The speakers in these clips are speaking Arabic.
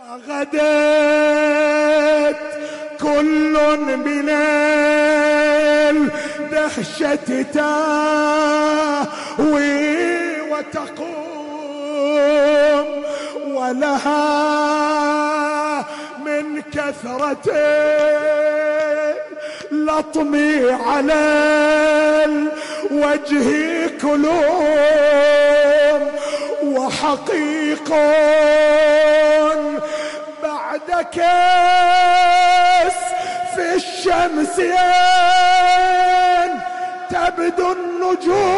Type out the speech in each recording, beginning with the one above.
فغدت كل من الدهشة تاوي وتقوم ولها من كثرة لطم على الوجه كلوم وحقيق كاس في الشمس تبدو النجوم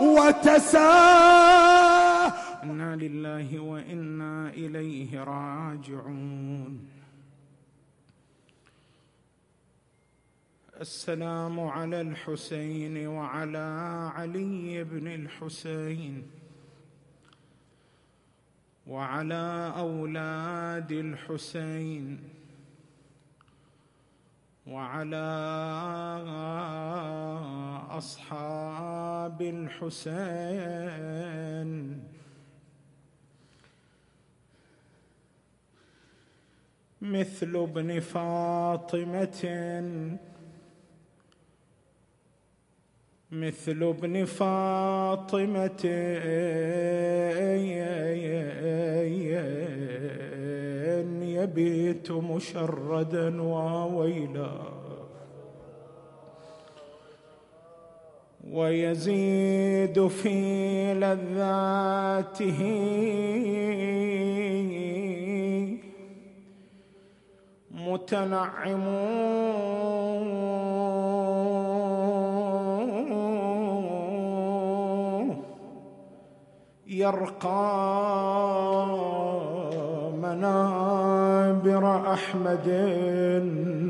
وتساءل. إنا لله وإنا إليه راجعون. السلام على الحسين وعلى علي بن الحسين. وعلى أولاد الحسين وعلى أصحاب الحسين. مثل ابن فاطمة مثل ابن فاطمة. يبيت مشردا وويلا ويزيد في لذاته متنعمون يرقى منابر أحمد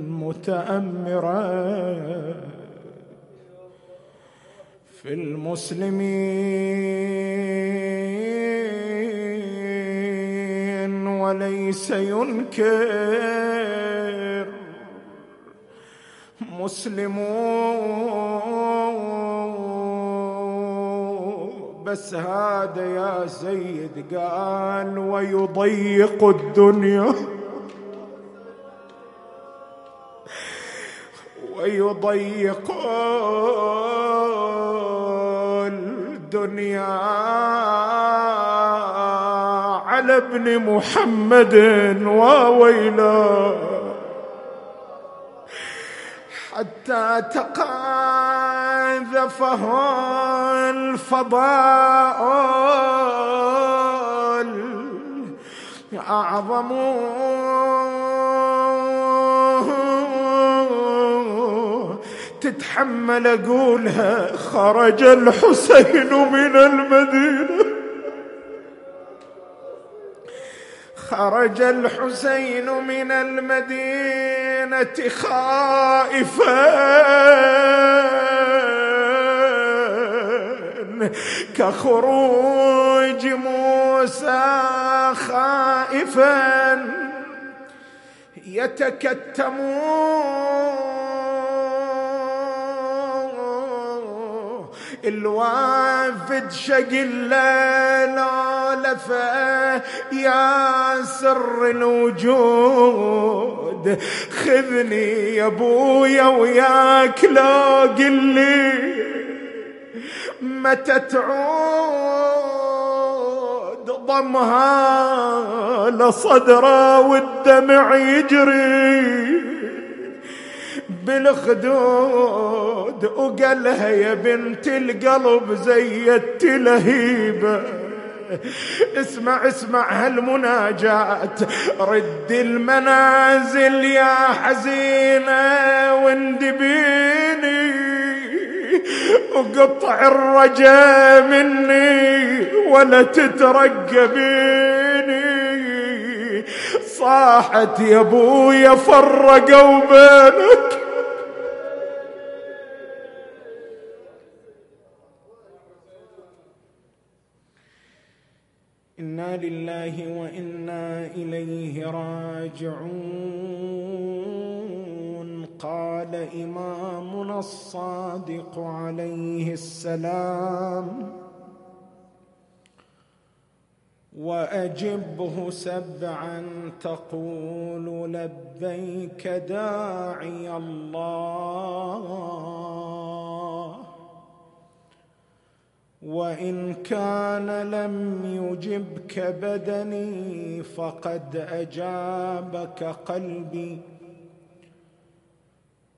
متامرا في المسلمين وليس ينكر مسلمون بس هذا يا سيد قال ويضيق الدنيا. ويضيق الدنيا على ابن محمد وويلا. حتى تقاذفه الفضاء أعظم تتحمل أقولها خرج الحسين من المدينة. خرج الحسين من المدينة خائفا. كخروج موسى خائفا يتكتمون. الوافد شق الليلة يا سر الوجود. خذني يا أبويا وياك لو قل لي. متى تعود ضمها لصدره والدمع يجري بالخدود وقالها يا بنت القلب زيت لهيبة. اسمع اسمع هالمناجات. رد المنازل يا حزينة واندبيني. وقطع الرجا مني ولا تترقبيني. صاحت يا أبويا فرقوا بينك. إنا لله وإنا إليه راجعون. قال إمامنا الصادق عليه السلام وأجبه سبعا تقول لبيك داعي الله وإن كان لم يجبك بدني فقد أجابك قلبي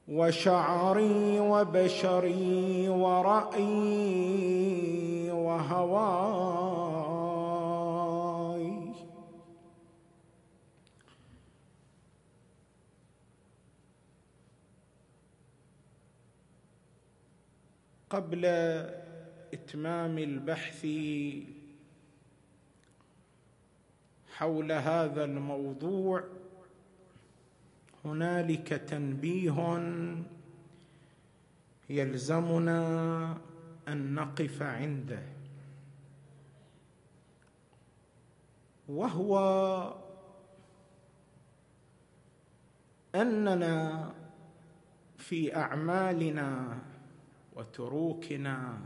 وشعري وبشري ورأيي وهواي. قبل إتمام البحث حول هذا الموضوع هنالك تنبيه يلزمنا أن نقف عنده وهو أننا في أعمالنا وتروكنا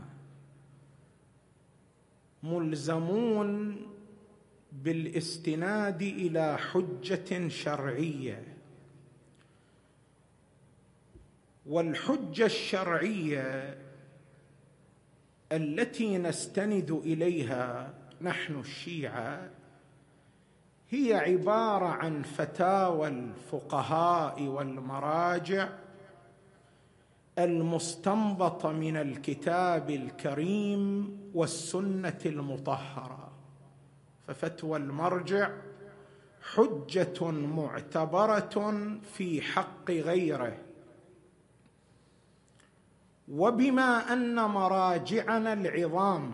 ملزمون بالاستناد إلى حجة شرعية. والحجة الشرعية التي نستند إليها نحن الشيعة هي عبارة عن فتاوى الفقهاء والمراجع المستنبطه من الكتاب الكريم والسنة المطهرة. ففتوى المرجع حجة معتبرة في حق غيره. وبما أن مراجعنا العظام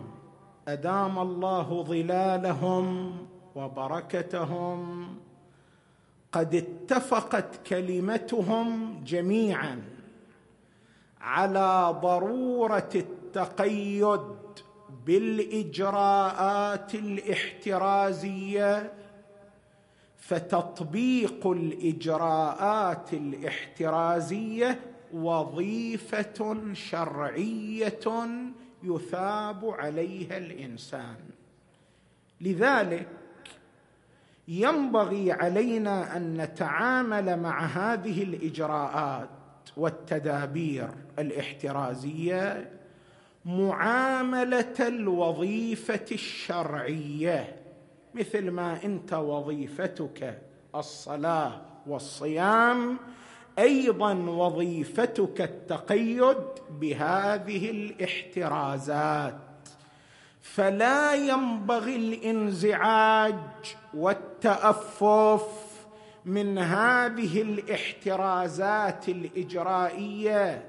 أدام الله ظلالهم وبركتهم قد اتفقت كلمتهم جميعا على ضرورة التقيد بالإجراءات الاحترازية فتطبيق الإجراءات الاحترازية وظيفة شرعية يثاب عليها الإنسان. لذلك ينبغي علينا أن نتعامل مع هذه الإجراءات والتدابير الاحترازية معاملة الوظيفة الشرعية مثل ما أنت وظيفتك الصلاة والصيام أيضا وظيفتك التقيد بهذه الاحترازات. فلا ينبغي الانزعاج والتأفف من هذه الاحترازات الإجرائية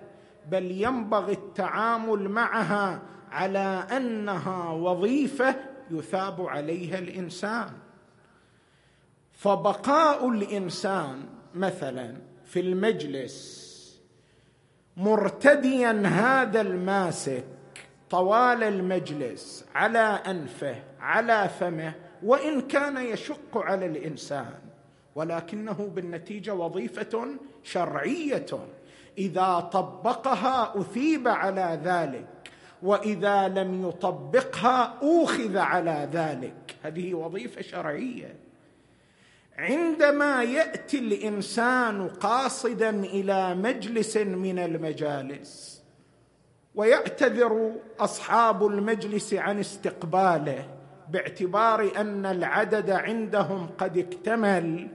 بل ينبغي التعامل معها على أنها وظيفة يثاب عليها الإنسان. فبقاء الإنسان مثلا في المجلس مرتديا هذا الماسك طوال المجلس على أنفه على فمه وإن كان يشق على الإنسان ولكنه بالنتيجة وظيفة شرعية. إذا طبقها أثيب على ذلك وإذا لم يطبقها أوخذ على ذلك. هذه وظيفة شرعية. عندما يأتي الإنسان قاصدا إلى مجلس من المجالس ويعتذر أصحاب المجلس عن استقباله باعتبار أن العدد عندهم قد اكتمل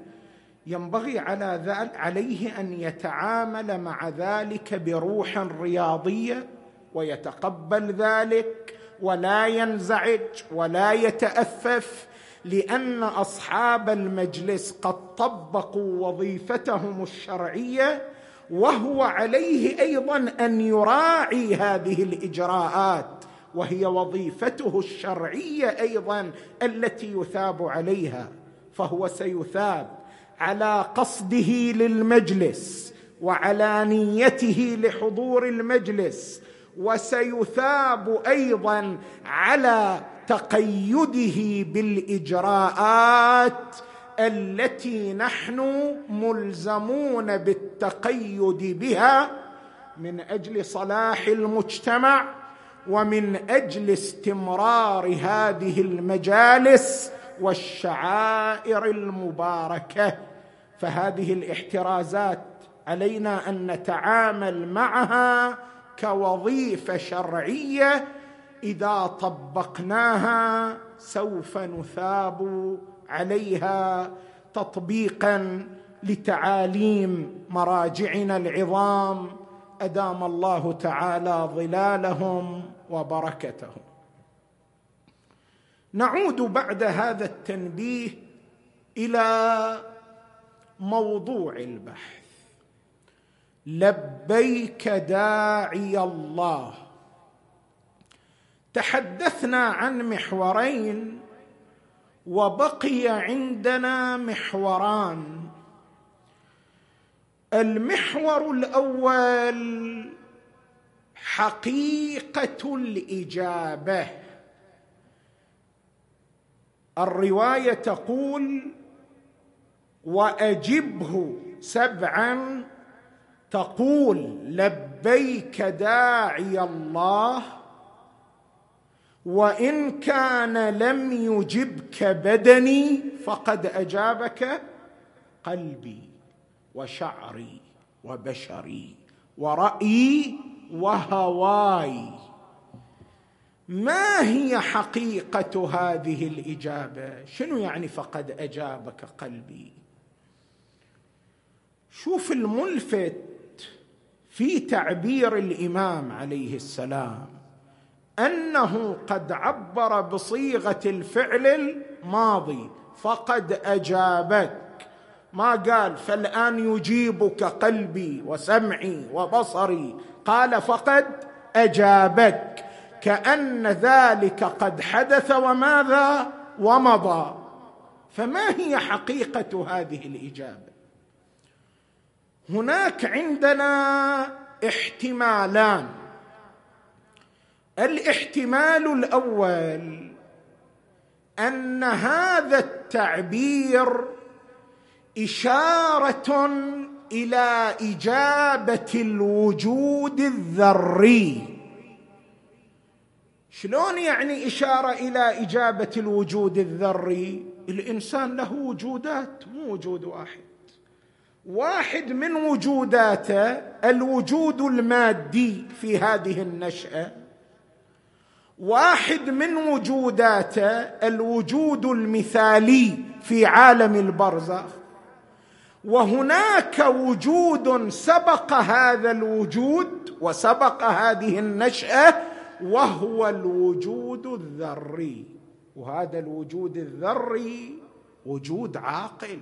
ينبغي على ذلك عليه أن يتعامل مع ذلك بروح رياضية ويتقبل ذلك ولا ينزعج ولا يتأفف لأن أصحاب المجلس قد طبقوا وظيفتهم الشرعية وهو عليه أيضا أن يراعي هذه الإجراءات وهي وظيفته الشرعية أيضا التي يثاب عليها فهو سيثاب على قصده للمجلس وعلى نيته لحضور المجلس وسيثاب أيضا على تقيده بالإجراءات التي نحن ملزمون بالتقيد بها من أجل صلاح المجتمع ومن أجل استمرار هذه المجالس والشعائر المباركة. فهذه الاحترازات علينا أن نتعامل معها كوظيفة شرعية إذا طبقناها سوف نثاب عليها تطبيقا لتعاليم مراجعنا العظام. أدام الله تعالى ظلالهم وبركتهم. نعود بعد هذا التنبيه إلى موضوع البحث. لبيك داعي الله. تحدثنا عن محورين وبقي عندنا محوران. المحور الأول حقيقة الإجابة. الرواية تقول وأجبه سبعا تقول لبيك داعي الله وإن كان لم يجبك بدني فقد أجابك قلبي وشعري وبشري ورايي وهواي. ما هي حقيقة هذه الإجابة؟ شنو يعني فقد أجابك قلبي؟ شوف الملفت في تعبير الإمام عليه السلام. أنه قد عبر بصيغة الفعل الماضي. فقد أجابك. ما قال فالآن يجيبك قلبي وسمعي وبصري. قال فقد أجابك. كأن ذلك قد حدث وماذا؟ ومضى. فما هي حقيقة هذه الإجابة؟ هناك عندنا احتمالان. الاحتمال الأول أن هذا التعبير إشارة إلى إجابة الوجود الذري. شلون يعني إشارة إلى إجابة الوجود الذري؟ الإنسان له وجودات مو وجود واحد. واحد من وجوداته الوجود المادي في هذه النشأة. واحد من وجوداته الوجود المثالي في عالم البرزخ. وهناك وجود سبق هذا الوجود وسبق هذه النشأة وهو الوجود الذري. وهذا الوجود الذري وجود عاقل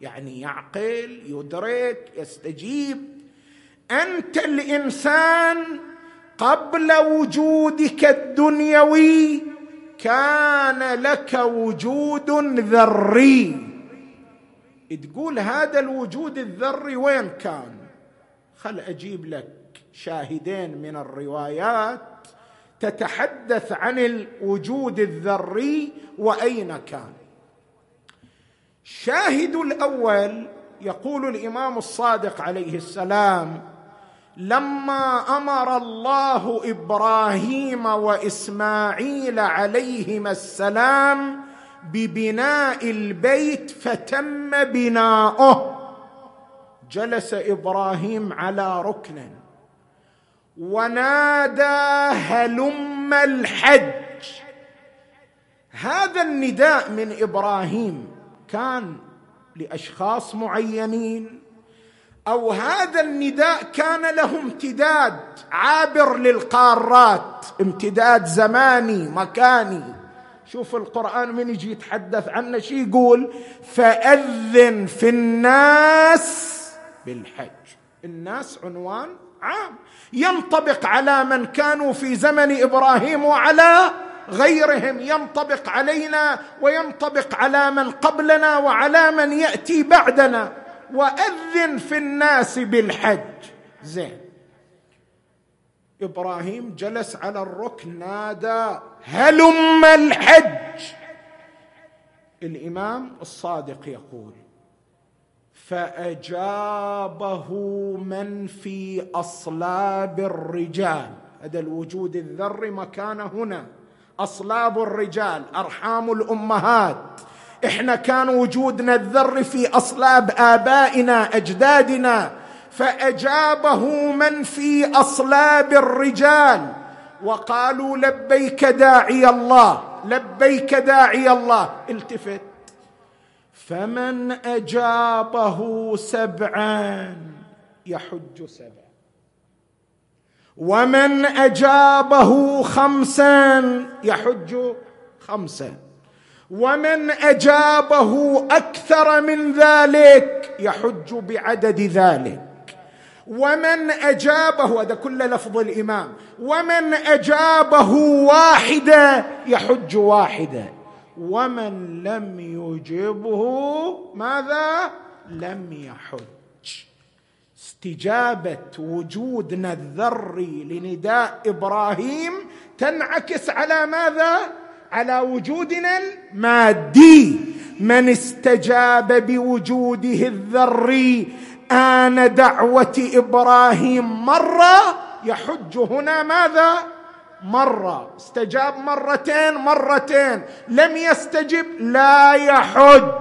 يعني يعقل يدرك يستجيب. أنت الإنسان قبل وجودك الدنيوي كان لك وجود ذري. تقول هذا الوجود الذري وين كان؟ خل أجيب لك شاهدين من الروايات تتحدث عن الوجود الذري وأين كان. الشاهد الأول يقول الإمام الصادق عليه السلام لما أمر الله إبراهيم وإسماعيل عليهما السلام ببناء البيت فتم بناؤه. جلس إبراهيم على ركن. ونادى هلم الحج. هذا النداء من إبراهيم كان لأشخاص معينين. أو هذا النداء كان له امتداد عابر للقارات امتداد زماني مكاني. شوف القرآن من يجي يتحدث عنه شي يقول؟ فأذن في الناس بالحج. الناس عنوان عام. ينطبق على من كانوا في زمن إبراهيم وعلى غيرهم. ينطبق علينا وينطبق على من قبلنا وعلى من يأتي بعدنا. وأذن في الناس بالحج. زين. إبراهيم جلس على الركن نادى هلم الحج. الإمام الصادق يقول فأجابه من في أصلاب الرجال. هذا الوجود الذري مكان هنا. أصلاب الرجال أرحام الأمهات. إحنا كان وجودنا الذر في أصلاب آبائنا أجدادنا فأجابه من في أصلاب الرجال. وقالوا لبيك داعي الله لبيك داعي الله. التفت. فمن أجابه سبعا يحج سبعا. ومن أجابه خمسا يحج خمسا. ومن أجابه أكثر من ذلك يحج بعدد ذلك. ومن أجابه هذا كل لفظ الإمام ومن أجابه واحدة يحج واحدة. ومن لم يجبه ماذا؟ لم يحج. استجابة وجودنا الذري لنداء إبراهيم تنعكس على ماذا؟ على وجودنا المادي. من استجاب بوجوده الذري آن دعوة إبراهيم مرة يحج هنا ماذا؟ مرة. استجاب مرتين مرتين. لم يستجب لا يحج.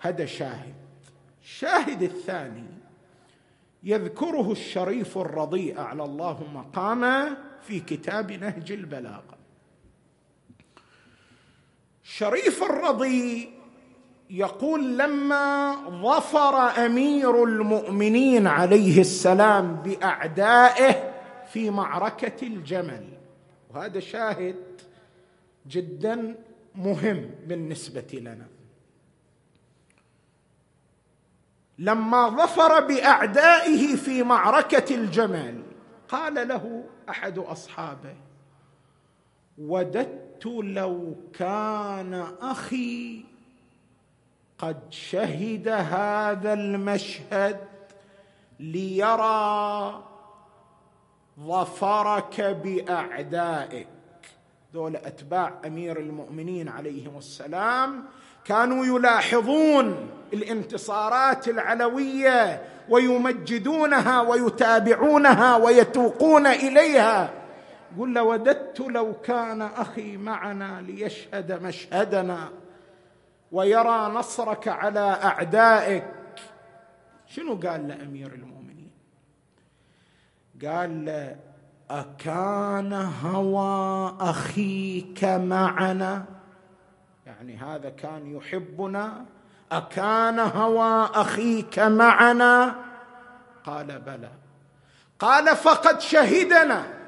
هذا شاهد. الشاهد الثاني يذكره الشريف الرضيء على الله مقامه في كتاب نهج البلاغة. شريف الرضي يقول لما ظفر أمير المؤمنين عليه السلام بأعدائه في معركة الجمل. وهذا شاهد جدا مهم بالنسبة لنا. لما ظفر بأعدائه في معركة الجمل قال له أحد أصحابه وددت لو كان أخي قد شهد هذا المشهد ليرى ظفرك بأعدائك. دول أتباع أمير المؤمنين عليهم السلام كانوا يلاحظون الانتصارات العلوية ويمجدونها ويتابعونها ويتوقون إليها. يقول لوددت لو كان أخي معنا ليشهد مشهدنا ويرى نصرك على أعدائك. شنو قال لامير المؤمنين؟ قال أكان هوى أخيك معنا؟ يعني هذا كان يحبنا؟ أكان هوى أخيك معنا؟ قال بلى. قال فقد شهدنا.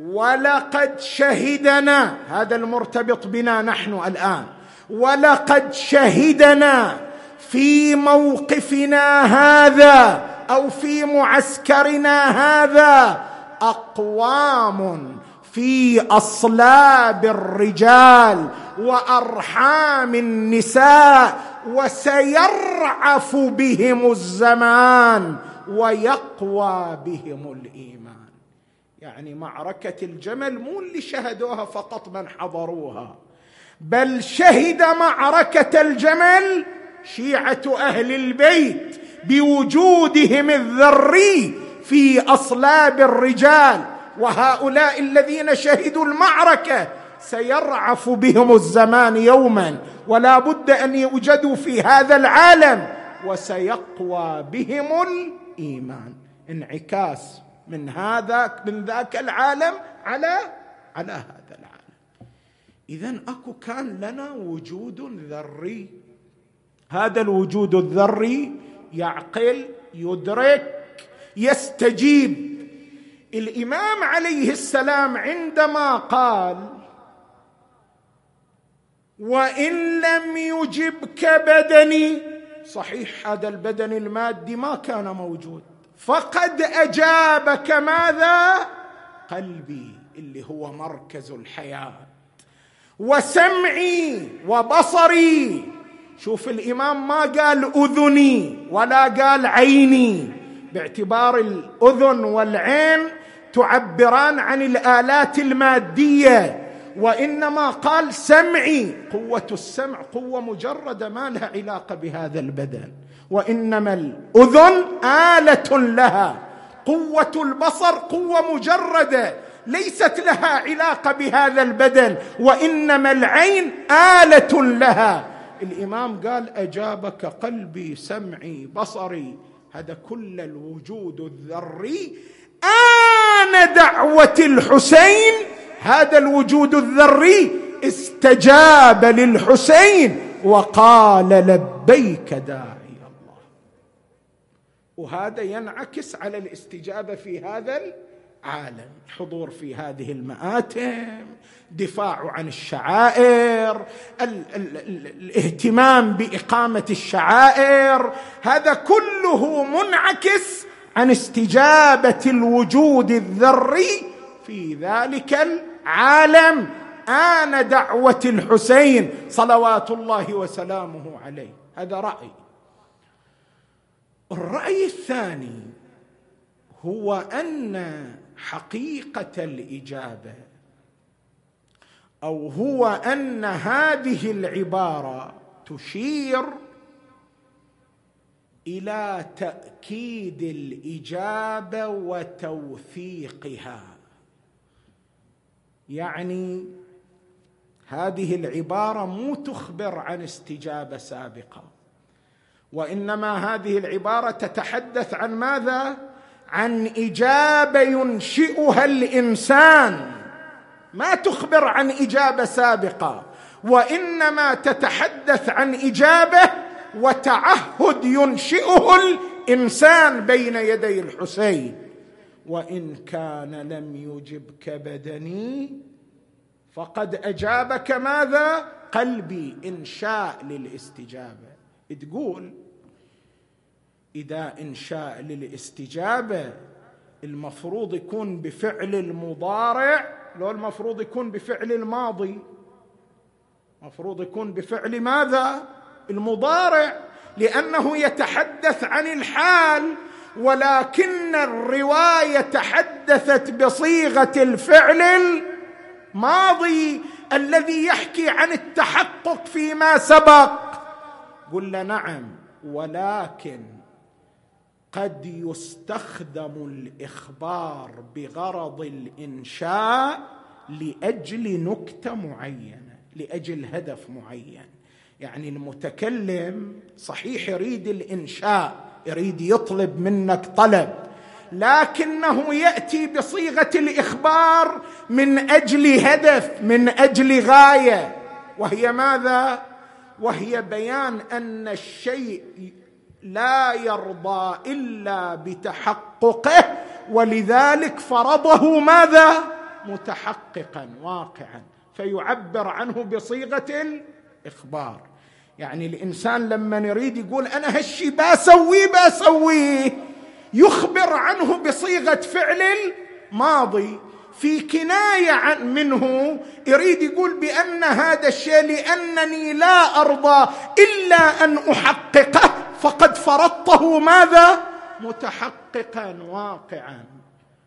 ولقد شهدنا هذا المرتبط بنا نحن الآن ولقد شهدنا في موقفنا هذا أو في معسكرنا هذا أقوام في أصلاب الرجال وأرحام النساء وسيرعف بهم الزمان ويقوى بهم الإيمان. يعني معركة الجمل مو اللي شهدوها فقط من حضروها بل شهد معركة الجمل شيعة أهل البيت بوجودهم الذري في أصلاب الرجال وهؤلاء الذين شهدوا المعركة سيرعف بهم الزمان يوما ولا بد أن يوجدوا في هذا العالم وسيقوى بهم الإيمان. انعكاس من هذا من ذاك العالم على على هذا العالم. اذا أكو كان لنا وجود ذري. هذا الوجود الذري يعقل يدرك يستجيب. الإمام عليه السلام عندما قال وإن لم يجبك بدني صحيح هذا البدن المادي ما كان موجود. فقد أجابك ماذا؟ قلبي اللي هو مركز الحياة. وسمعي وبصري. شوف الإمام ما قال أذني ولا قال عيني. باعتبار الأذن والعين تعبران عن الآلات المادية. وإنما قال سمعي. قوة السمع قوة مجردة ما لها علاقة بهذا البدن. وإنما الأذن آلة لها. قوة البصر قوة مجردة. ليست لها علاقة بهذا البدن. وإنما العين آلة لها. الإمام قال أجابك قلبي سمعي بصري. هذا كل الوجود الذري. آن دعوة الحسين. هذا الوجود الذري. استجاب للحسين. وقال لبيك الله وهذا ينعكس على الاستجابة في هذا العالم. حضور في هذه المآتم دفاع عن الشعائر ال- ال- ال- الاهتمام بإقامة الشعائر. هذا كله منعكس عن استجابة الوجود الذري في ذلك العالم. آن دعوة الحسين صلوات الله وسلامه عليه. هذا رأي. الرأي الثاني هو أن حقيقة الإجابة أو هو أن هذه العبارة تشير إلى تأكيد الإجابة وتوثيقها. يعني هذه العبارة مو تخبر عن استجابة سابقة. وإنما هذه العبارة تتحدث عن ماذا؟ عن إجابة ينشئها الإنسان. ما تخبر عن إجابة سابقة وإنما تتحدث عن إجابة وتعهد ينشئه الإنسان بين يدي الحسين. وإن كان لم يجبك بدني فقد أجابك ماذا؟ قلبي انشاء للاستجابة. تقول إذا انشاء للاستجابة المفروض يكون بفعل المضارع لو المفروض يكون بفعل الماضي. مفروض يكون بفعل ماذا؟ المضارع لأنه يتحدث عن الحال ولكن الرواية تحدثت بصيغة الفعل الماضي الذي يحكي عن التحقق فيما سبق. قلنا نعم ولكن قد يستخدم الإخبار بغرض الإنشاء لأجل نكتة معينة لأجل هدف معين. يعني المتكلم صحيح يريد الإنشاء يريد يطلب منك طلب لكنه يأتي بصيغة الإخبار من أجل هدف من أجل غاية. وهي ماذا؟ وهي بيان أن الشيء لا يرضى إلا بتحققه ولذلك فرضه ماذا؟ متحققا واقعا. فيعبر عنه بصيغة الإخبار. يعني الإنسان لما يريد يقول أنا هالشي بسويه بسويه يخبر عنه بصيغة فعل الماضي. في كناية عن منه يريد يقول بأن هذا الشيء لأنني لا أرضى إلا أن أحققه. فقد فرضته ماذا؟ متحققا واقعا.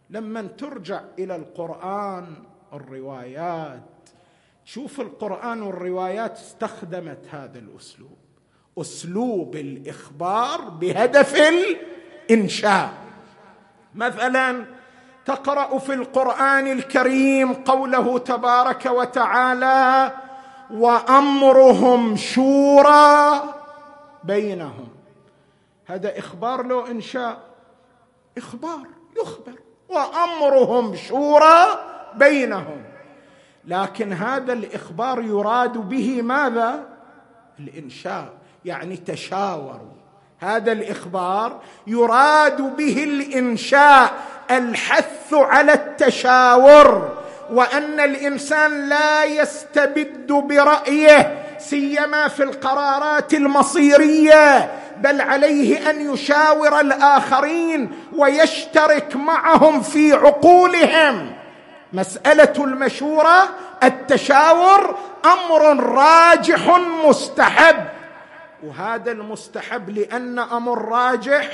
لما ترجع إلى القرآن الروايات. شوف القرآن والروايات استخدمت هذا الأسلوب. أسلوب الإخبار بهدف الإنشاء. مثلا تقرأ في القرآن الكريم قوله تبارك وتعالى وأمرهم شورى بينهم. هذا إخبار لو انشاء إخبار يخبر. وأمرهم شورى بينهم. لكن هذا الإخبار يراد به ماذا؟ الإنشاء يعني تشاوروا. هذا الإخبار يراد به الإنشاء. الحث على التشاور وأن الإنسان لا يستبد برأيه سيما في القرارات المصيرية بل عليه أن يشاور الآخرين ويشترك معهم في عقولهم. مسألة المشورة التشاور أمر راجح مستحب. وهذا المستحب لأن أمر راجح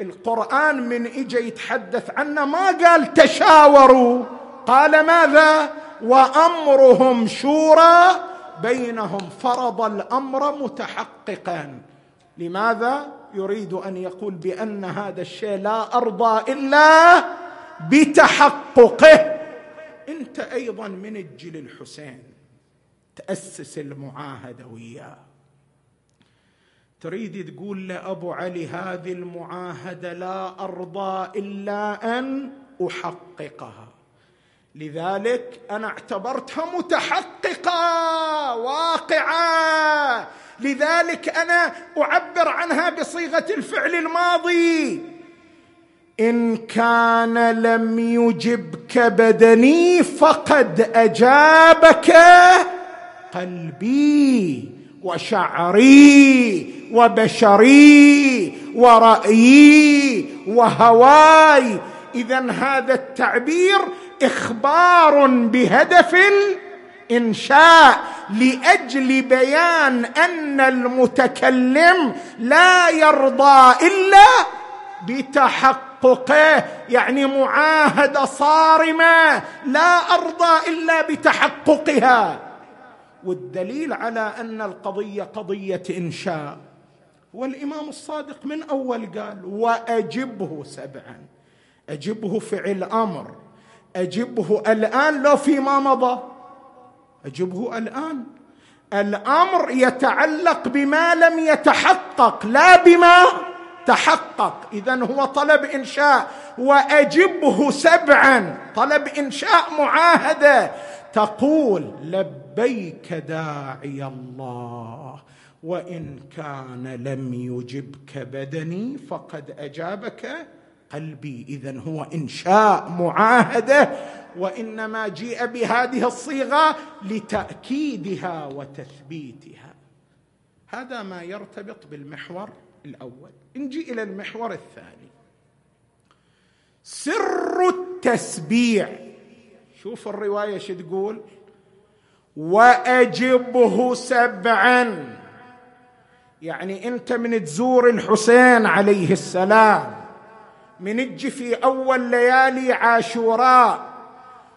القرآن من اجى يتحدث عنه ما قال تشاوروا. قال ماذا؟ وأمرهم شورى بينهم. فرض الأمر متحققا. لماذا؟ يريد أن يقول بأن هذا الشيء لا ارضى إلا بتحققه. أنت أيضا من الجيل الحسين. تأسس المعاهدة وياه. تريد تقول لابو علي هذه المعاهدة لا أرضى إلا أن أحققها. لذلك أنا اعتبرتها متحققة واقعة. لذلك أنا أعبر عنها بصيغة الفعل الماضي. إن كان لم يجبك بدني فقد أجابك قلبي وشعري. وبشري ورايي وهواي. اذا هذا التعبير إخبار بهدف الانشاء لأجل بيان أن المتكلم لا يرضى إلا بتحققه يعني معاهده صارمة لا أرضى إلا بتحققها. والدليل على أن القضية قضية إنشاء. والإمام الصادق من أول قال وأجبه سبعا. أجبه فعل أمر. أجبه الآن لو فيما مضى. أجبه الآن. الأمر يتعلق بما لم يتحقق لا بما تحقق. اذا هو طلب إنشاء. وأجبه سبعا. طلب إنشاء معاهدة. تقول لبيك داعي الله. وإن كان لم يجبك بدني فقد أجابك قلبي. اذا هو إنشاء معاهدة وإنما جيء بهذه الصيغة لتأكيدها وتثبيتها. هذا ما يرتبط بالمحور الأول. نجي إلى المحور الثاني. سر التسبيع. شوف الرواية شو تقول؟ وأجبه سبعا. يعني انت من تزور الحسين عليه السلام من تجي في أول ليالي عاشوراء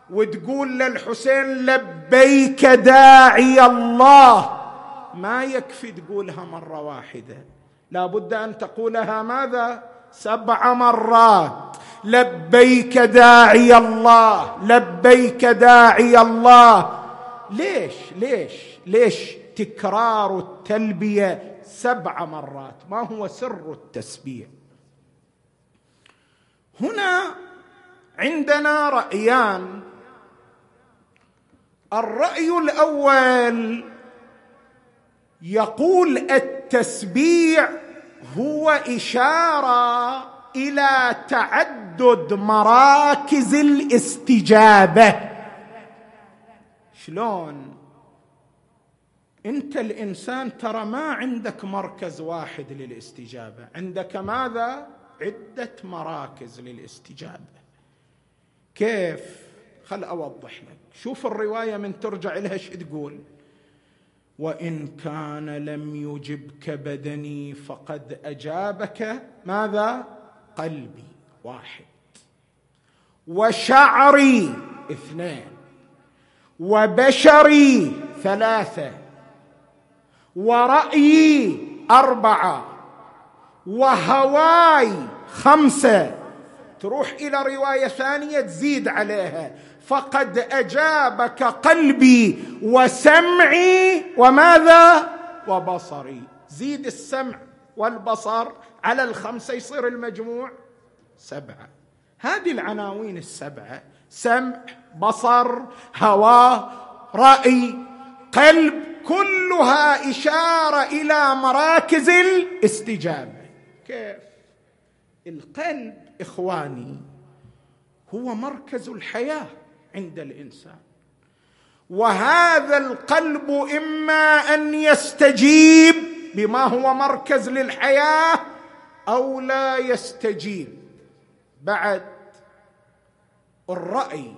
وتقول للحسين لبيك داعي الله ما يكفي تقولها مرة واحدة. لابد أن تقولها ماذا؟ سبع مرات. لبيك داعي الله لبيك داعي الله ليش؟ ليش؟ ليش؟ تكرار التلبية سبع مرات. ما هو سر التسبيح؟ هنا عندنا رأيان. الرأي الأول يقول التسبيع هو إشارة إلى تعدد مراكز الاستجابة. شلون؟ انت الانسان ترى ما عندك مركز واحد للاستجابة. عندك ماذا؟ عدة مراكز للاستجابة. كيف؟ خل أوضح لك. شوف الرواية من ترجع لها إيش تقول. وإن كان لم يجبك بدني فقد أجابك ماذا؟ قلبي واحد. وشعري اثنين. وبشري ثلاثة. ورأيي أربعة وهواي خمسة. تروح إلى رواية ثانية تزيد عليها. فقد أجابك قلبي وسمعي وماذا؟ وبصري. زيد السمع والبصر على الخمسة يصير المجموع سبعة. هذه العناوين السبعة سمع بصر هوى رأي قلب كلها إشارة إلى مراكز الاستجابة. كيف؟ القلب إخواني هو مركز الحياة عند الإنسان. وهذا القلب إما أن يستجيب بما هو مركز للحياة أو لا يستجيب. بعد الرأي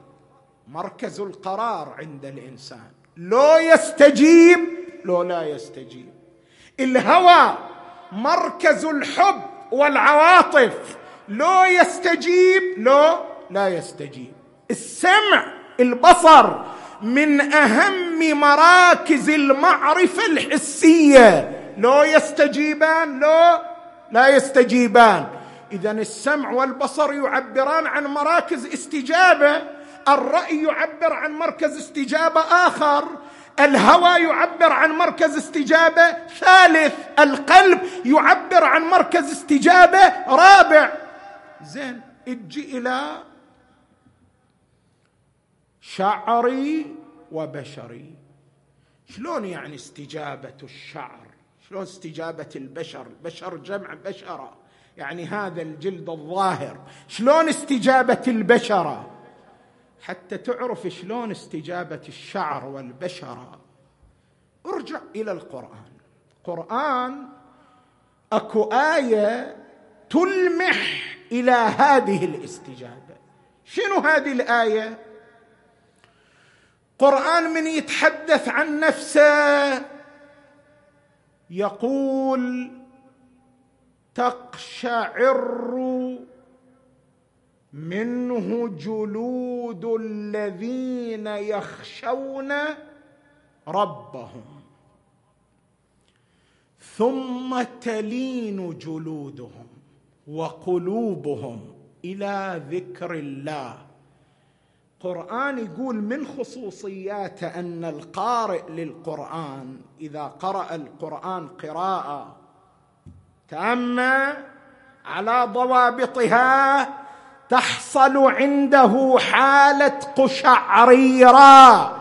مركز القرار عند الإنسان. لو يستجيب لو لا يستجيب. الهوى مركز الحب والعواطف. لو يستجيب لو لا يستجيب. السمع البصر من أهم مراكز المعرفة الحسية. لو يستجيبان لو لا يستجيبان. اذا السمع والبصر يعبران عن مراكز استجابة. الرأي يعبر عن مركز استجابة آخر. الهوى يعبر عن مركز استجابة ثالث. القلب يعبر عن مركز استجابة رابع. زين أجي إلى شعري وبشري. شلون يعني استجابة الشعر؟ شلون استجابة البشر؟ البشر جمع بشرة. يعني هذا الجلد الظاهر. شلون استجابة البشرة؟ حتى تعرف شلون استجابة الشعر والبشره ارجع إلى القرآن. القران أكو آية تلمح إلى هذه الاستجابة. شنو هذه الآية؟ قرآن من يتحدث عن نفسه يقول تقشعر منه جلود الذين يخشون ربهم. ثم تلين جلودهم وقلوبهم إلى ذكر الله. قرآن يقول من خصوصياته أن القارئ للقرآن إذا قرأ القرآن قراءة تامة على ضوابطها تحصل عنده حالة قشعريرة.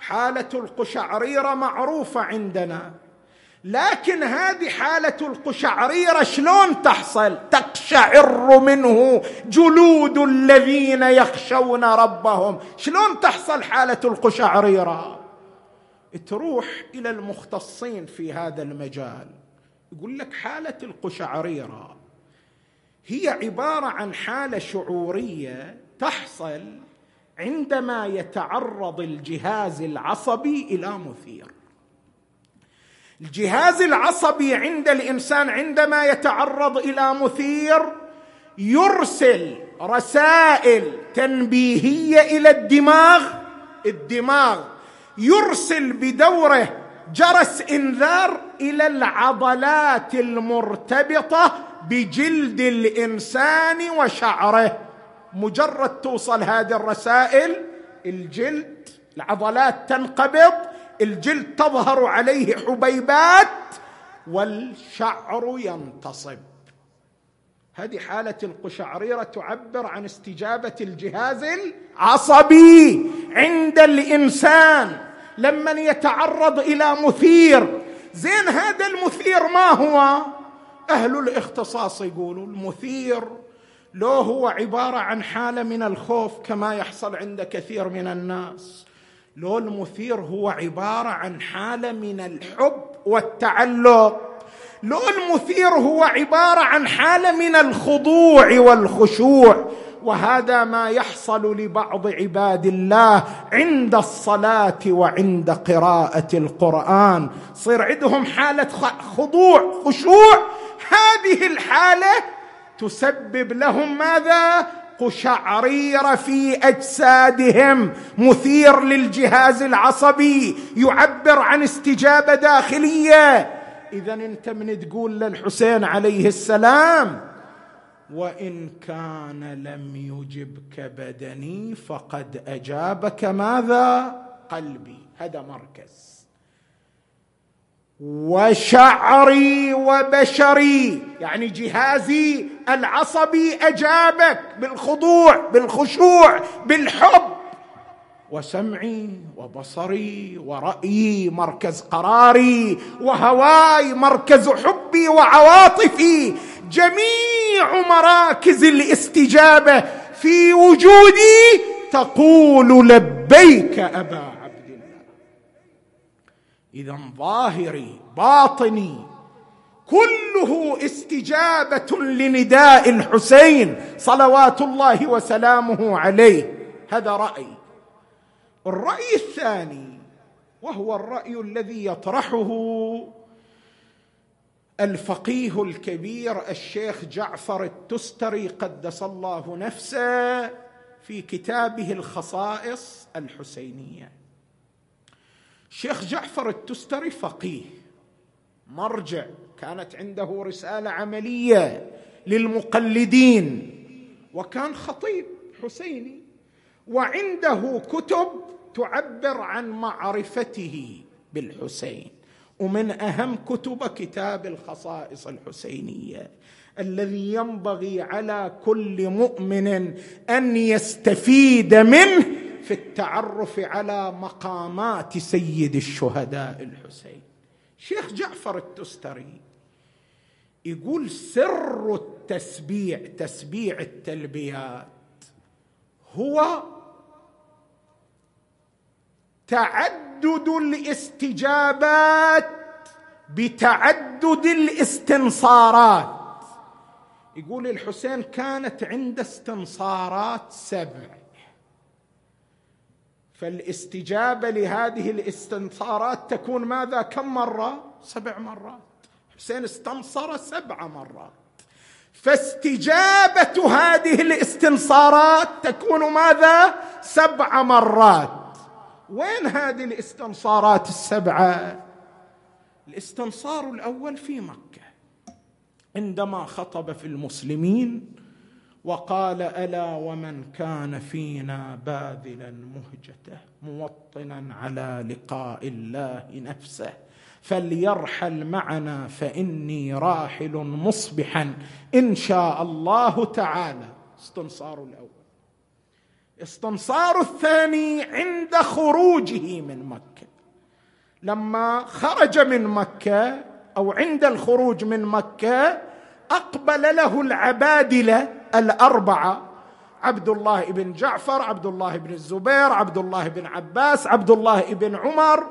حالة القشعريرة معروفة عندنا. لكن هذه حالة القشعريرة شلون تحصل؟ تقشعر منه جلود الذين يخشون ربهم. شلون تحصل حالة القشعريرة؟ تروح إلى المختصين في هذا المجال. يقول لك حالة القشعريرة. هي عبارة عن حالة شعورية تحصل عندما يتعرض الجهاز العصبي إلى مثير. الجهاز العصبي عند الإنسان عندما يتعرض إلى مثير يرسل رسائل تنبيهية إلى الدماغ. الدماغ يرسل بدوره جرس إنذار إلى العضلات المرتبطة بجلد الإنسان وشعره. مجرد توصل هذه الرسائل الجلد العضلات تنقبض الجلد تظهر عليه حبيبات والشعر ينتصب. هذه حالة القشعريرة تعبر عن استجابة الجهاز العصبي عند الإنسان. لمن يتعرض إلى مثير. زين هذا المثير ما هو؟ أهل الاختصاص يقولوا المثير لو هو عبارة عن حالة من الخوف كما يحصل عند كثير من الناس. لو المثير هو عبارة عن حالة من الحب والتعلق. لو المثير هو عبارة عن حالة من الخضوع والخشوع. وهذا ما يحصل لبعض عباد الله عند الصلاة وعند قراءة القرآن. صير عندهم حالة خضوع خشوع. هذه الحالة تسبب لهم ماذا؟ قشعرير في أجسادهم. مثير للجهاز العصبي. يعبر عن استجابة داخلية. اذا أنت من تقول للحسين عليه السلام وإن كان لم يجبك بدني فقد أجابك ماذا؟ قلبي. هذا مركز. وشعري وبشري يعني جهازي العصبي أجابك بالخضوع بالخشوع بالحب. وسمعي وبصري ورأيي مركز قراري وهواي مركز حبي وعواطفي جميع مراكز الاستجابة في وجودي تقول لبيك أبا اذا ظاهري باطني كله استجابة لنداء الحسين صلوات الله وسلامه عليه. هذا راي الرأي الثاني وهو الرأي الذي يطرحه الفقيه الكبير الشيخ جعفر التستري قدس الله نفسه في كتابه الخصائص الحسينية. شيخ جعفر التستري فقيه مرجع كانت عنده رسالة عملية للمقلدين وكان خطيب حسيني. وعنده كتب تعبر عن معرفته بالحسين. ومن أهم كتب كتاب الخصائص الحسينية الذي ينبغي على كل مؤمن أن يستفيد منه في التعرف على مقامات سيد الشهداء الحسين. شيخ جعفر التستري يقول سر التسبيع تسبيع التلبيات هو تعدد الاستجابات بتعدد الاستنصارات. يقول الحسين كانت عند استنصارات سبع. فالاستجابة لهذه الاستنصارات تكون ماذا؟ كم مرة؟ سبع مرات. حسين استنصر سبع مرات. فاستجابة هذه الاستنصارات تكون ماذا؟ سبع مرات. وين هذه الاستنصارات السبعة؟ الاستنصار الأول في مكة عندما خطب في المسلمين وقال ألا ومن كان فينا باذلا مهجته موطنا على لقاء الله نفسه؟ فليرحل معنا فإني راحل مصبحا إن شاء الله تعالى. استنصار الأول. استنصار الثاني عند خروجه من مكة. لما خرج من مكة أو عند الخروج من مكة أقبل له العبادلة الأربعة عبد الله بن جعفر عبد الله بن الزبير عبد الله بن عباس عبد الله بن عمر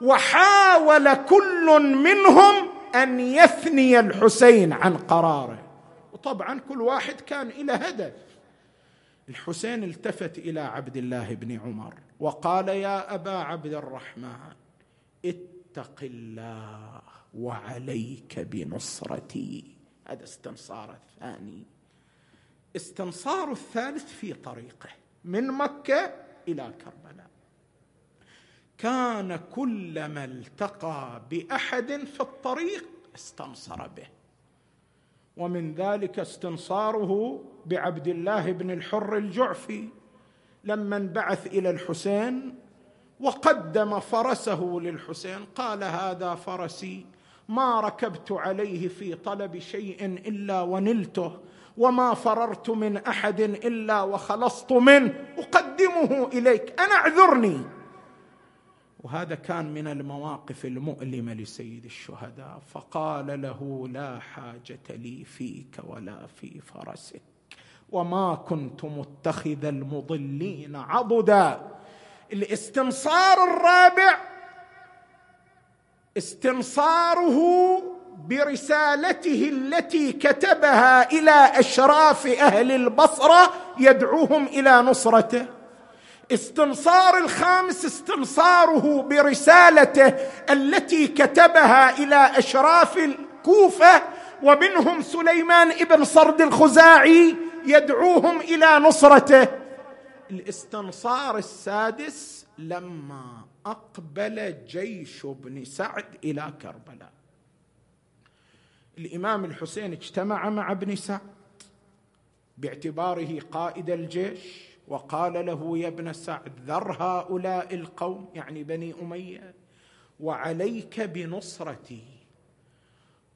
وحاول كل منهم أن يثني الحسين عن قراره. وطبعا كل واحد كان إلى هدف. الحسين التفت إلى عبد الله بن عمر وقال يا أبا عبد الرحمن اتق الله وعليك بنصرتي. هذا استنصار الثاني. استنصار الثالث في طريقه من مكة إلى كربلاء. كان كلما التقى بأحد في الطريق استنصر به. ومن ذلك استنصاره بعبد الله بن الحر الجعفي لما انبعث إلى الحسين وقدم فرسه للحسين. قال هذا فرسي ما ركبت عليه في طلب شيء إلا ونلته وما فررت من أحد إلا وخلصت منه أقدمه إليك أنا اعذرني. وهذا كان من المواقف المؤلمة لسيد الشهداء. فقال له لا حاجة لي فيك ولا في فرسك وما كنت متخذ المضلين عضدا. الاستنصار الرابع استنصاره برسالته التي كتبها إلى أشراف أهل البصرة يدعوهم إلى نصرته. استنصار الخامس استنصاره برسالته التي كتبها إلى أشراف الكوفة ومنهم سليمان ابن صرد الخزاعي يدعوهم إلى نصرته. الاستنصار السادس لما أقبل جيش ابن سعد إلى كربلاء. الإمام الحسين اجتمع مع ابن سعد باعتباره قائد الجيش. وقال له يا ابن سعد ذر هؤلاء القوم يعني بني أمية وعليك بنصرتي.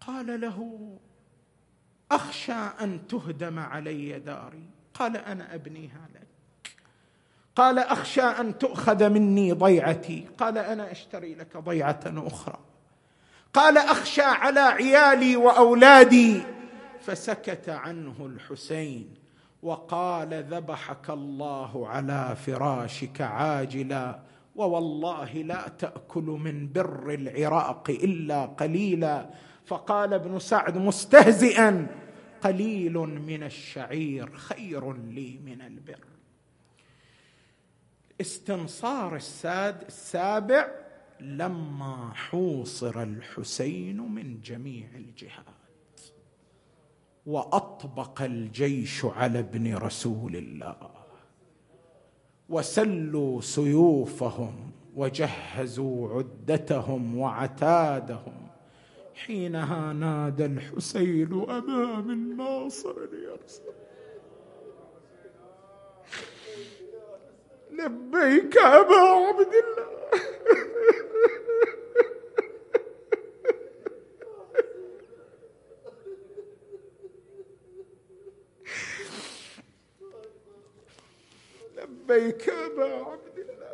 قال له أخشى أن تهدم علي داري. قال أنا ابنيها لك قال أخشى أن تؤخذ مني ضيعتي. قال أنا أشتري لك ضيعة أخرى. قال أخشى على عيالي وأولادي. فسكت عنه الحسين. وقال ذبحك الله على فراشك عاجلا ووالله لا تأكل من بر العراق إلا قليلا. فقال ابن سعد مستهزئا قليل من الشعير خير لي من البر. استنصار الساد السابع لما حوصر الحسين من جميع الجهات وأطبق الجيش على ابن رسول الله. وسلوا سيوفهم وجهزوا عدتهم وعتادهم. حينها نادى الحسين امام الناصر يرسل. لبيك أبا عبد الله. لبيك أبا عبد الله.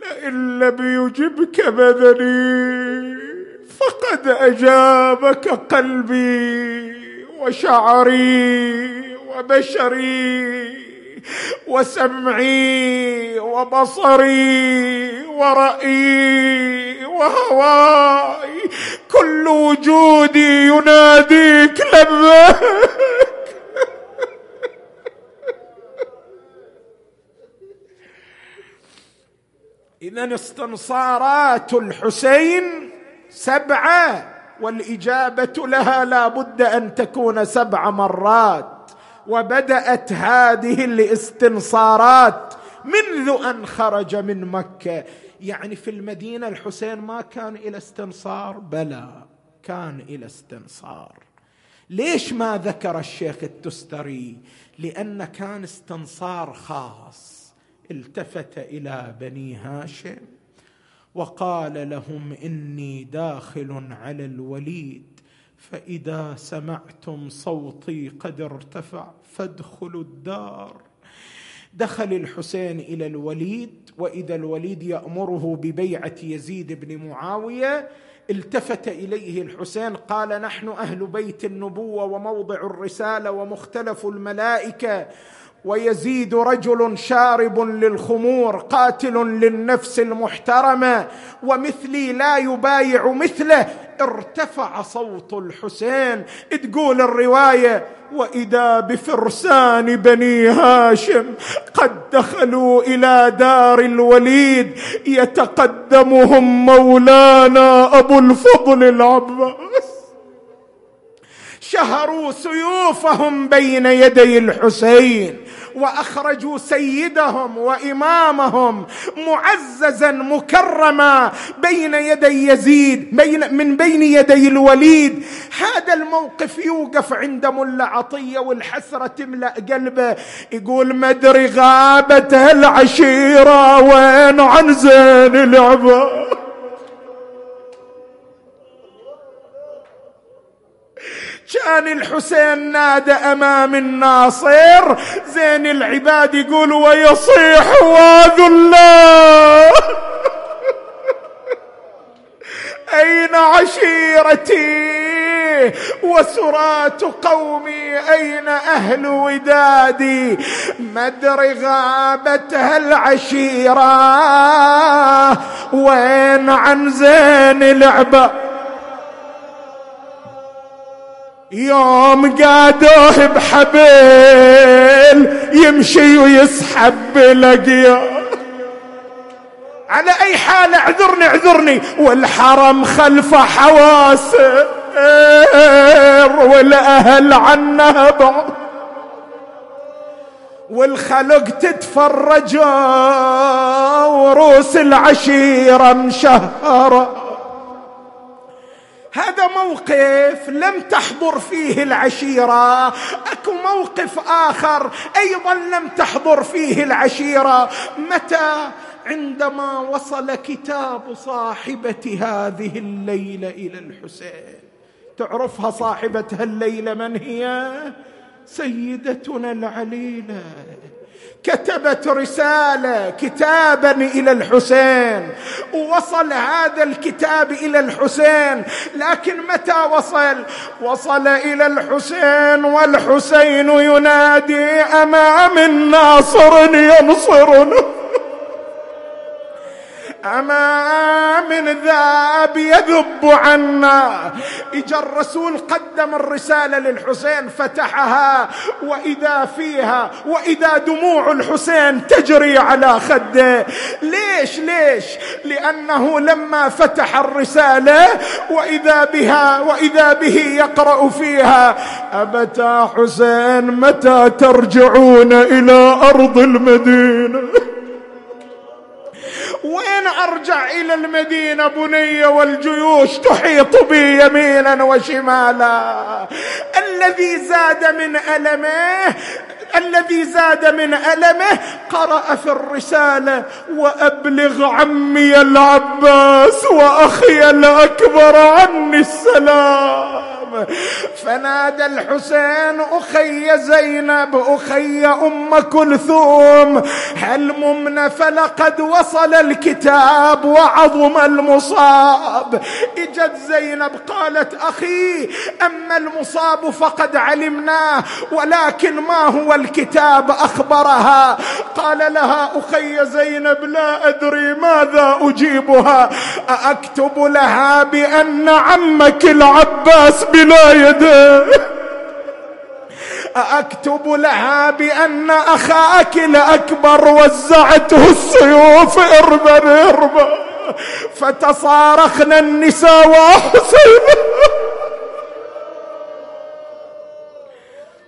لئن لم يجبك بدني فقد أجابك قلبي وشعري وبشري وسمعي وبصري ورأيي وهواي. كل وجودي يناديك لبيك. اذا استنصارات الحسين سبعة والإجابة لها لا بد أن تكون سبع مرات. وبدأت هذه الاستنصارات منذ أن خرج من مكة. يعني في المدينة الحسين ما كان إلى استنصار؟ بلى كان إلى استنصار. ليش ما ذكر الشيخ التستري؟ لأن كان استنصار خاص. التفت إلى بني هاشم وقال لهم إني داخل على الوليد فإذا سمعتم صوتي قد ارتفع فادخلوا الدار. دخل الحسين إلى الوليد وإذا الوليد يأمره ببيعة يزيد بن معاوية التفت إليه الحسين قال نحن أهل بيت النبوة وموضع الرسالة ومختلف الملائكة ويزيد رجل شارب للخمور قاتل للنفس المحترمة ومثلي لا يبايع مثله. ارتفع صوت الحسين تقول الرواية وإذا بفرسان بني هاشم قد دخلوا إلى دار الوليد يتقدمهم مولانا أبو الفضل العباس. شهروا سيوفهم بين يدي الحسين وأخرجوا سيدهم وإمامهم معززا مكرما بين يدي يزيد بين من بين يدي الوليد. هذا الموقف يوقف عند ملا عطية والحسرة تملأ قلبه يقول مدري غابت هالعشيره وين عن زين العباد. كان الحسين نادى أمام الناصر. زين العباد يقول ويصيح واذ أين عشيرتي؟ وسرات قومي أين أهل ودادي؟ مدري غابت هالعشيره وين عن زين العباد؟ يوم قادوه بحبل يمشي ويسحب بلقيا على أي حال اعذرني اعذرني. والحرم خلف حواسر والأهل عنها بعض والخلق تتفرج وروس العشيرة مشهرة. هذا موقف لم تحضر فيه العشيرة. أكو موقف آخر أيضا لم تحضر فيه العشيرة. متى؟ عندما وصل كتاب صاحبة هذه الليلة إلى الحسين. تعرفها صاحبه هالليله من هي؟ سيدتنا العليلة. كتبت رسالة كتابا إلى الحسين ووصل هذا الكتاب إلى الحسين لكن متى وصل؟ وصل إلى الحسين والحسين ينادي امام الناصر ينصرنا أما من ذاب يذب عنا. إجا الرسول قدم الرسالة للحسين فتحها وإذا فيها وإذا دموع الحسين تجري على خده. ليش؟ ليش؟ لأنه لما فتح الرسالة وإذا بها وإذا به يقرأ فيها أبتا حسين متى ترجعون إلى أرض المدينة؟ أرجع إلى المدينة بني والجيوش تحيط بي يمينا وشمالا. الذي زاد من ألمه الذي زاد من ألمه قرأ في الرسالة وأبلغ عمي العباس وأخي الأكبر عني السلام. فنادى الحسين أخي زينب أخي أم كلثوم هل ممن فلقد وصل الكتاب وعظم المصاب؟ إجت زينب قالت أخي أما المصاب فقد علمناه ولكن ما هو الكتاب أخبرها؟ قال لها أخي زينب لا أدري ماذا أجيبها أكتب لها بأن عمك العباس بلا يديه أكتب لها بأن أخاك الأكبر وزعته السيوف إربا إربا. فتصارخن النساء وحسين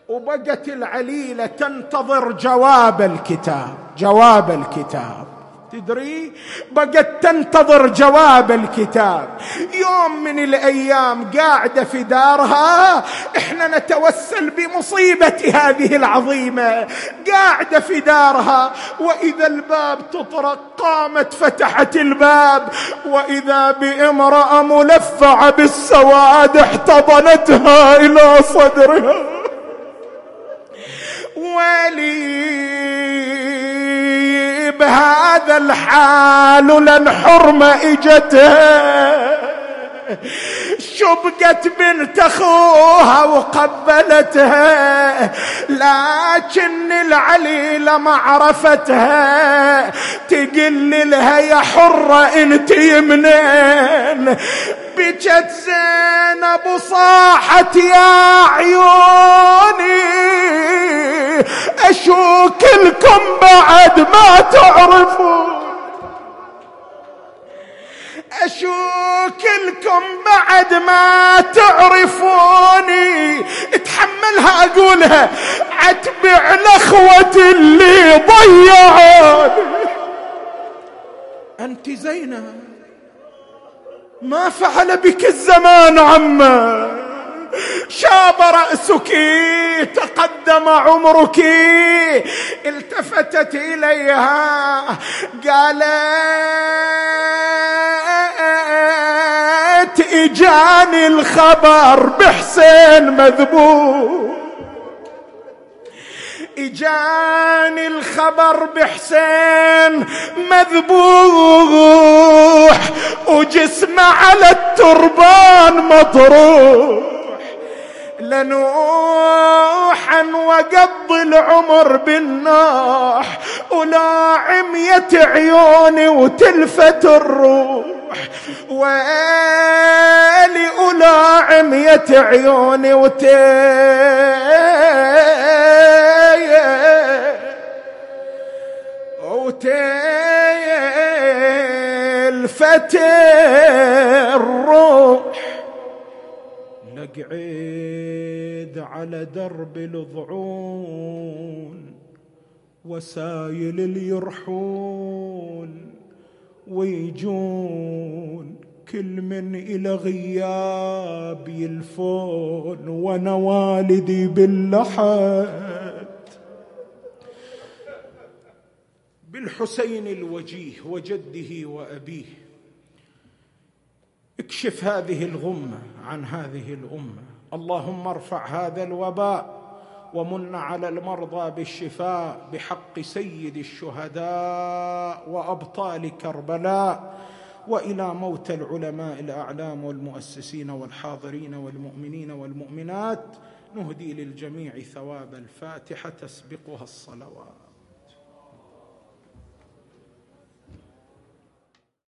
وبقت العليلة تنتظر جواب الكتاب جواب الكتاب. تدري؟ بقت تنتظر جواب الكتاب. يوم من الأيام قاعدة في دارها إحنا نتوسل بمصيبة هذه العظيمة. قاعدة في دارها وإذا الباب تطرق قامت فتحت الباب. وإذا بامرأة ملفعة بالسواد احتضنتها إلى صدرها. ولي بهذا الحال لن حرمة اجتها شبقت بنت اخوها وقبلتها لكن العليلة ما عرفتها تقل لها يا حرة انت منين؟ بجت زينب صاحت يا عيوني. أشوك لكم بعد ما تعرفون. اشوك لكم بعد ما تعرفوني. اتحملها أقولها. أتبع الأخوة اللي ضيعوني. أنت زينب ما فعل بك الزمان عما. شاب رأسك تقدم عمرك التفتت إليها قالت إجاني الخبر بحسين مذبوح. إجاني الخبر بحسين مذبوح وجسمه على التربان مطروح. لنوحا وقضي العمر بالنوح ولا عمية عيوني وتلفت الروح ويلي ولا عمية عيوني وتلفت الروح لقعيد على درب الضعون وسايل اليرحون ويجون كل من إلى غياب يلفون وأنا والدي باللحد. بالحسين الوجيه وجده وأبيه اكشف هذه الغمة عن هذه الأمة. اللهم ارفع هذا الوباء ومن على المرضى بالشفاء بحق سيد الشهداء وأبطال كربلاء وإلى موت العلماء الأعلام والمؤسسين والحاضرين والمؤمنين والمؤمنات. نهدي للجميع ثواب الفاتحة تسبقها الصلوات.